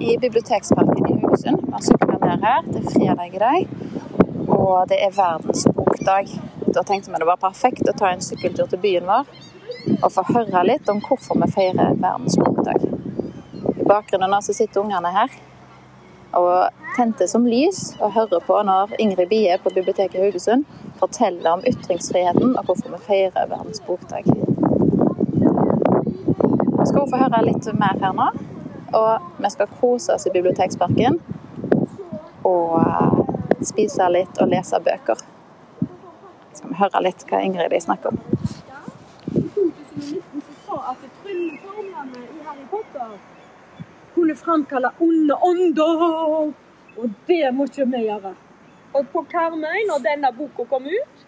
i Biblioteksparken i Haugesund. Man sykler ned her. Det er fredag i dag, og det er verdensbokdag. Da tenkte vi det var perfekt å ta en sykkeltur til byen vår og få høre litt om hvorfor vi feirer verdensbokdag. I bakgrunnen av så sitter ungene her og tente som lys og hører på når Ingrid Bie på biblioteket i Haugesund forteller om ytringsfriheten og hvorfor vi feirer verdensbokdag. Vi skal også få høre litt mer her nå. Og vi skal kose oss i Biblioteksparken. Og eh, spise litt og lese bøker. Så skal vi høre litt hva Ingrid de snakker om. I 2019 sa at trylleformlene i Harry Potter kunne framkalle onde ånder. Og det må ikke vi gjøre. Og på Karmøy, når denne boka kom ut,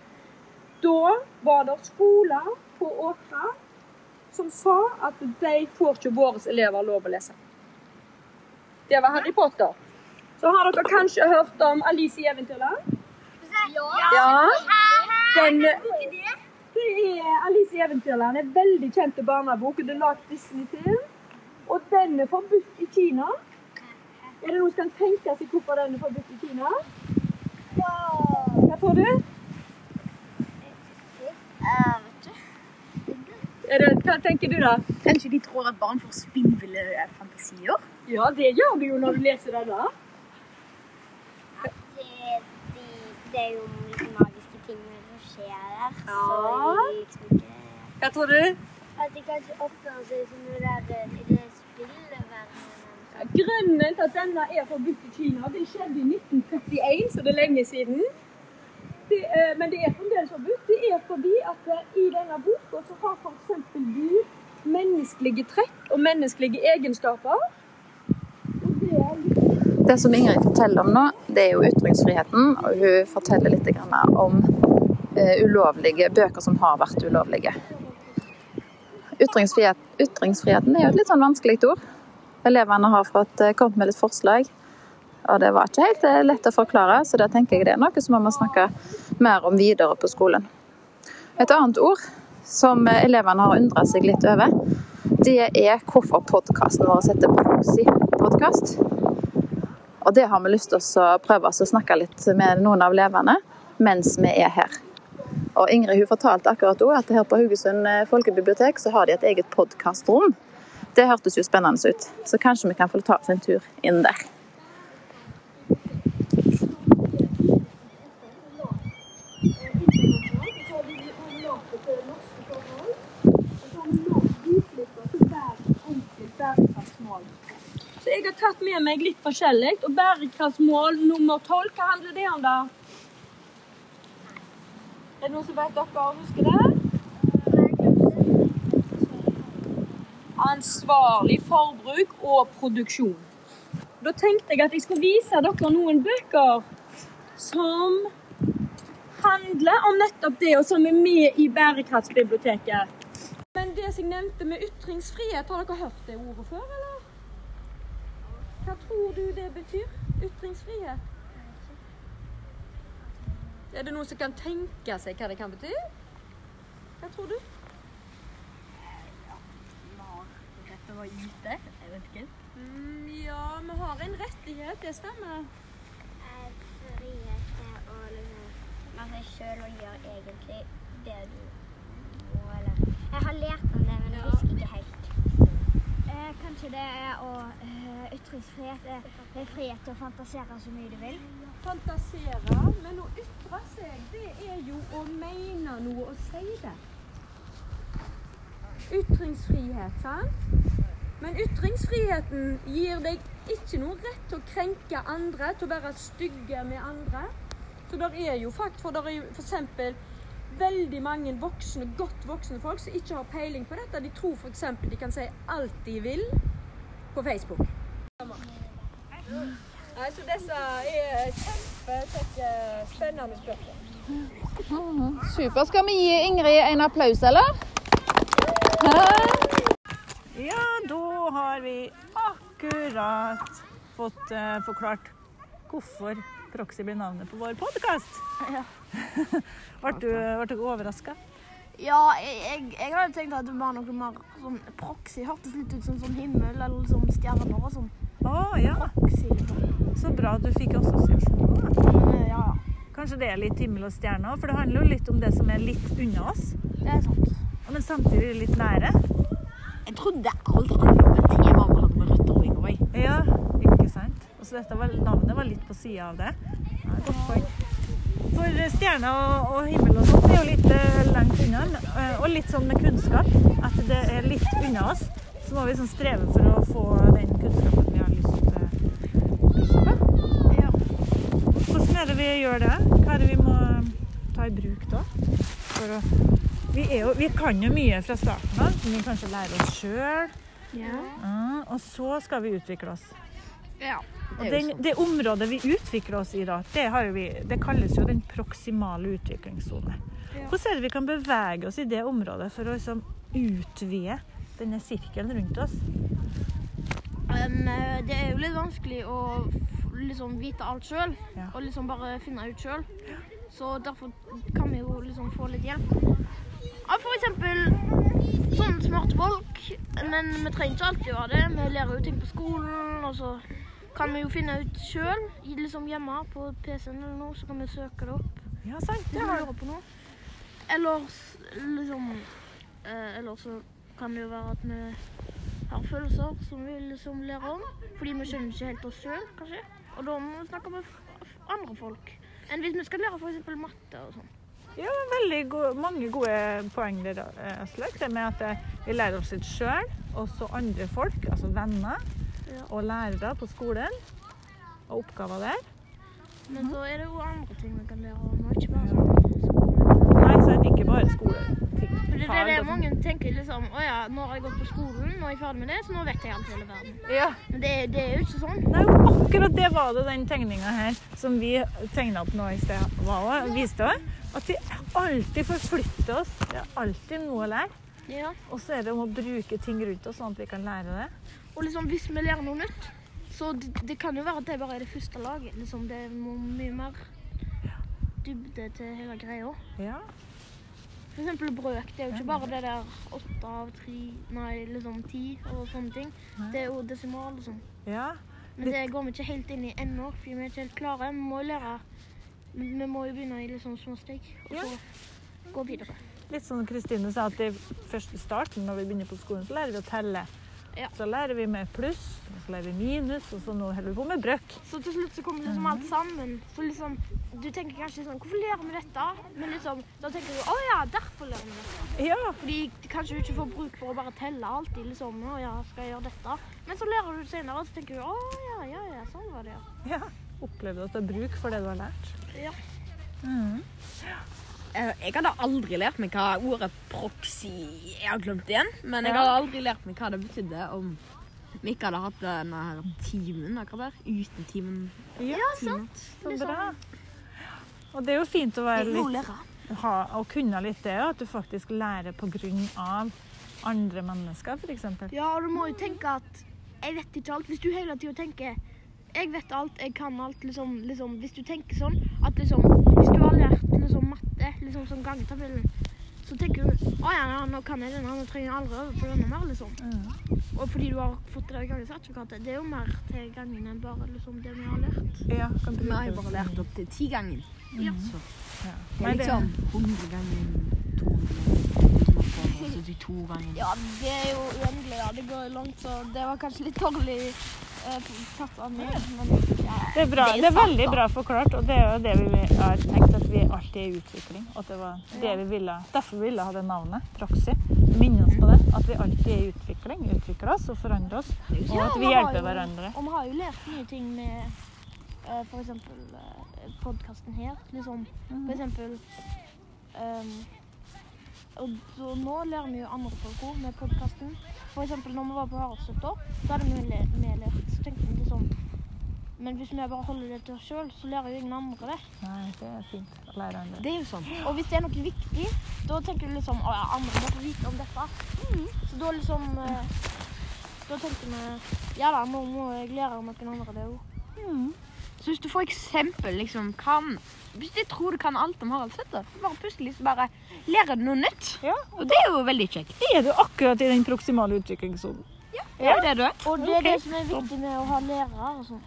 da var det skoler på Åkra som sa at de får ikke våre elever lov å lese. Det var Harry Potter. Så har dere kanskje hørt om Alice i Eventyrland? Ja. Den, det er Alice i Eventyrland. En veldig kjent barnebok. Det er lagd Disney-film. Og den er forbudt i Kina. Er det noen som kan tenke seg hvorfor den er forbudt i Kina? Hva tror du? Er det, hva tenker du, da? Kanskje de tror at barn får spinnville fantasier? Ja, det gjør du jo når du leser den. At Det, det, det er jo liksom magiske ting som skjer der. Så Ja. liksom ikke Hva tror du? At de kanskje oppfører seg som det der i det spillverdenen. Grunnen til at denne er forbudt i Kina, det skjedde i 1931, så det er lenge siden. Det, eh, men det er fremdeles forbudt. Det er fordi at eh, i denne boka så har f.eks. du menneskelige trekk og menneskelige egenskaper. Og det er litt Det som Ingrid forteller om nå, det er jo ytringsfriheten. Og hun forteller litt om eh, ulovlige bøker som har vært ulovlige. Ytringsfrihet, ytringsfriheten er jo et litt sånn vanskelig ord. Elevene har fått eh, kommet med litt forslag, og det var ikke helt eh, lett å forklare. Så da tenker jeg det er noe som man må snakke mer om videre på skolen. Et annet ord som elevene har undra seg litt over, det er hvorfor podkasten vår heter Proxy-podkast. Og det har vi lyst til å prøve å snakke litt med noen av elevene mens vi er her. Og Ingrid hun fortalte akkurat også at her på Haugesund eh, folkebibliotek så har de et eget podkastrom. Det hørtes jo spennende ut, så kanskje vi kan få ta oss en tur inn der. Tatt med meg litt forskjellig. Og bærekraftsmål nummer tolv, hva handler det om da? Er det noen som vet dere husker det? Ansvarlig forbruk og produksjon. Da tenkte jeg at jeg skulle vise dere noen bøker som handler om nettopp det, og som er med i Bærekraftsbiblioteket. Men det som jeg nevnte med ytringsfrihet, har dere hørt det ordet før, eller? Hva tror du det betyr? Ytringsfrihet? Er det noen som kan tenke seg hva det kan bety? Hva tror du? Mm, ja, vi har en rettighet, det stemmer. Frihet til å liksom seg sjøl og gjøre egentlig det du må, eller Jeg har lært om det, men jeg husker ikke helt. Eh, det er å uh, Ytringsfrihet er, er frihet til å fantasere så mye du vil. Fantasere, men å ytre seg, det er jo å mene noe og si det. Ytringsfrihet, sant? Men ytringsfriheten gir deg ikke noe rett til å krenke andre, til å være stygge med andre. Så der er jo fakt, for der er jo eksempel veldig mange voksne, godt voksne folk som ikke har peiling på dette. De tror eksempel de kan si alt de vil på Facebook. Altså, disse er kjempespennende spennende spørsmål. Super. Skal vi gi Ingrid en applaus, eller? Ja, da har vi akkurat fått eh, forklart hvorfor Proxy blir navnet på vår podkast. ble du, ble du overraska? Ja, jeg, jeg, jeg hadde tenkt at det var noe mer sånn proxy. Hørtes litt ut som sånn himmel eller som stjerner og sånn. Å ja, Proxy, liksom. så bra at du fikk assosiasjoner. eh, ja, ja. Kanskje det er litt himmel og stjerner, for det handler jo litt om det som er litt unna oss, Det er sant. men samtidig litt nære. Jeg trodde alt handlet om et tema hadde med røtter og. Ja, ikke sant? Og så dette var, navnet var litt på sida av det. Ja, godt poeng. For stjerner og, og himmel og sånt er jo litt eh, langt unna, eh, og litt sånn med kunnskap. At det er litt unna oss. Så må vi sånn streve for å få den kunnskapen vi har lyst, til lyst på. Ja. Hvordan er det vi gjør det? Hva er det vi må ta i bruk da? Å, vi, jo, vi kan jo mye fra starten av, som vi kanskje lærer oss sjøl. Ja. og så skal vi utvikle oss. Ja. Og den, det området vi utvikler oss i da, det, har jo vi, det kalles jo den proksimale utviklingssone. Ja. Hvordan er det vi kan bevege oss i det området for å liksom utvide denne sirkelen rundt oss? Men eh, det er jo litt vanskelig å liksom vite alt sjøl, Ja. og liksom bare finne ut sjøl. Så derfor kan vi jo liksom få litt hjelp. Av for eksempel smart smarte folk. Men vi trenger ikke alltid gjøre det. Vi lærer jo ting på skolen, og så kan vi jo finne ut sjøl, liksom hjemme på PC-en eller noe, så kan vi søke det opp. Ja, sant. Det har lurer på noe. Eller liksom eh, Eller så kan det jo være at vi har følelser som vi liksom lærer om. Fordi vi skjønner ikke helt oss sjøl, kanskje. Og da må vi snakke med andre folk. Enn hvis vi skal lære f.eks. matte og sånn. Ja, veldig gode, mange gode poeng der, eh, Aslak. Det med at eh, vi lærer oss litt sjøl, og så andre folk, altså venner Ja. og lærere på skolen. Og oppgaver der. Men så er det jo andre ting vi kan lære om, ikke bare sånn skole. Nei, det Ikke bare skoleting. Det er det sånn. mange tenker liksom Å ja, nå har jeg gått på skolen, nå er jeg ferdig med det, så nå vet jeg alt i hele verden. Ja. Men det, det er jo ikke sånn. Nei, akkurat det var det den tegninga her som vi tegna opp nå i sted, var også, viste òg. At vi alltid forflytter oss. Vi har alltid noe å lære. Ja. Og så er det om å bruke ting rundt oss, sånn at vi kan lære det. Og liksom, hvis vi lærer noe nytt, så det, det kan jo være at det bare er det første laget. Liksom, det må mye mer dybde til hele greia. Ja. Eksempel brøk. Det er jo ikke bare det der åtte av tre, nei, liksom ti og sånne ting. Det er jo desimal, liksom. ja. Men det går vi ikke helt inn i ennå, for vi er ikke helt klare. Vi må jo lære Vi må jo begynne i litt sånn små steg, og Ja. så gå videre. Litt sånn Kristine sa at i første starten når vi begynner på skolen, så lærer vi å telle. Ja. Så lærer vi med pluss, og så lærer vi minus, og så nå holder vi på med brøk. Så til slutt så kommer liksom alt sammen. Så liksom, du tenker kanskje sånn Hvorfor lærer vi dette? Men liksom, da tenker du å ja, derfor lærer vi dette. Ja. Fordi kanskje du ikke får bruk for å bare telle alltid. liksom, å ja, skal jeg gjøre dette? Men så lærer du senere, og så tenker du å ja, ja, ja, sånn var det, ja. ja. Opplever du at det er bruk for det du har lært? Ja. Mm. Eh, Jeg hadde aldri lært meg hva ordet proxy Jeg har glemt det igjen, men jeg hadde aldri lært meg hva det betydde om vi ikke hadde hatt denne her timen akkurat der. Utetimen. Ja, sant. så bra. Og det er jo fint å være litt ha, å kunne litt det, at du faktisk lærer på grunn av andre mennesker, f.eks. Ja, og du må jo tenke at jeg vet ikke alt. Hvis du hele tida tenker jeg vet alt, jeg kan alt, liksom, liksom Hvis du tenker sånn at liksom Hvis du har lært liksom matte, liksom sånn gangetabellen, så tenker du å ja, ja, nå kan jeg denne, nå trenger jeg aldri øve på denne mer, liksom. Mm. Og fordi du har fått det gangesertifikatet. Det er jo mer til gangen enn bare liksom det vi har lært. Ja, kan Vi har jo bare lært opp til ti ganger. Ja. Så Ja. det er liksom 100 ganger 200 ganger. Ja, det er jo uendelig. Ja, det går langt, så det var kanskje litt dårlig eh, tatt av meg. Men ja, Det er, bra. Det er det er veldig da. bra forklart, og det er jo det vi har tenkt, at vi alltid er i utvikling. Og at det var det vi ville, derfor vi ville ha det navnet, Proxy. Minne oss på det. At vi alltid er i utvikling. Utvikler oss og forandrer oss. Og Ja, at vi hjelper jo- hverandre. Og vi har jo lært mye ting med uh, f.eks. Uh, podkasten her. Liksom, Mm. for eksempel ehm, Og så nå lærer vi jo andre folk ord med podkasten. Eksempel når vi var på Haraldstøtta, så hadde vi le-. Så tenkte vi liksom Men hvis vi bare holder det til oss sjøl, så lærer jo ingen andre det. Nei, det er fint å lære andre. Det er jo sånn. Og hvis det er noe viktig, da tenker du liksom Å ja, andre må få vite om dette. Så da liksom eh, Da tenkte vi Ja da, nå må jeg lære noen andre det òg. Så hvis du for eksempel liksom kan Hvis de tror du kan alt om Harald Sæther, bare plutselig så bare lærer du noe nytt. Ja, Og det er jo veldig kjekt. Det Er du akkurat i den proksimale utviklingssonen? Det er det du er. Og det er okay. det som er viktig med å ha lærere og sånn.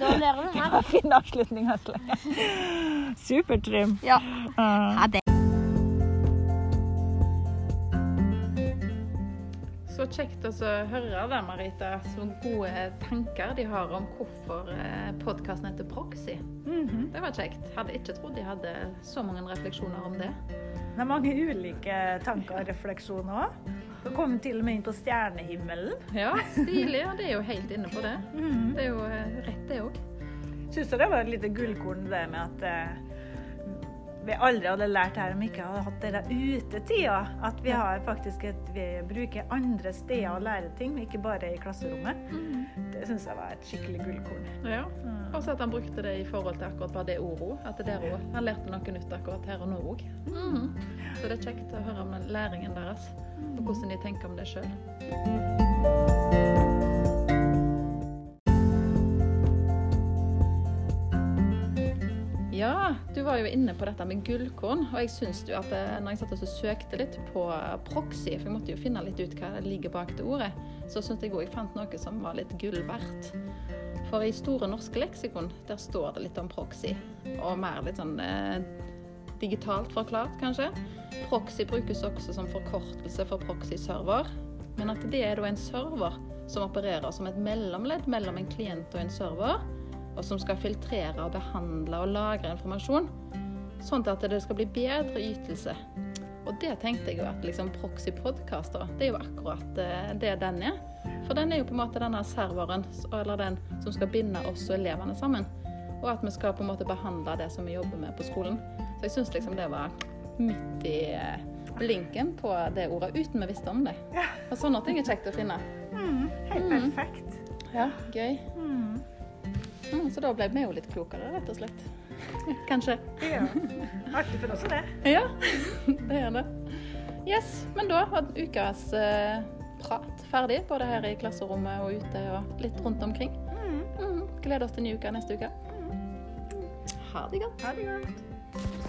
Da lærer du mer. Fin avslutning, Asle. Supert, Trym. Ja. Ha det. Så kjekt å høre det, Marita. Så gode tanker de har om hvorfor podkasten heter Proxy. mhm. Det var kjekt. Hadde ikke trodd de hadde så mange refleksjoner om det. Det er mange ulike tanker og refleksjoner òg. Du kom til og med inn på stjernehimmelen. Ja, stilig. Og det er jo helt inne på det. Mhm. Det er jo eh, rett, det òg. Syns du det var et lite gullkorn det med at eh, vi aldri hadde lært her om vi ikke hadde hatt denne utetida? At vi har faktisk et, vi bruker andre steder å lære ting, ikke bare i klasserommet. Det syns jeg var et skikkelig gullkorn. Ja. Og så at han brukte det i forhold til akkurat bare det ordet. At det der også. Han lærte noe nytt akkurat her og nå òg. Så det er kjekt å høre om læringen deres, og hvordan de tenker om det sjøl. Du var jo inne på dette med gullkorn, og jeg syns jo at eh, når jeg satt og søkte litt på proxy, for jeg måtte jo finne litt ut hva det ligger bak det ordet, så syns jeg òg jeg fant noe som var litt gull verdt. For i Store norske leksikon der står det litt om proxy, og mer litt sånn eh, digitalt forklart, kanskje. Proxy brukes også som forkortelse for proxy-server, men at det er da en server som opererer som et mellomledd mellom en klient og en server, og som skal filtrere og behandle og lagre informasjon, sånn at det skal bli bedre ytelse. Og det tenkte jeg jo at liksom proxy podcast da, det er jo akkurat eh, det den er. For den er jo på en måte denne serveren, eller den som skal binde oss og elevene sammen. Og at vi skal på en måte behandle det som vi jobber med på skolen. Så jeg syns liksom det var midt i eh, blinken på det ordet, uten vi visste om det. Og sånne ting er kjekt å finne. Mm, helt perfekt. Ja, gøy. Mm. Mm, så da ble vi jo litt klokere, rett og slett. Kanskje. Ja. Artig for oss, det. Ja, det er det. Yes, men da var ukas eh, prat ferdig, både her i klasserommet og ute og litt rundt omkring. Mm, gleder oss til ny uke neste uke. Ha det godt. Ha det godt.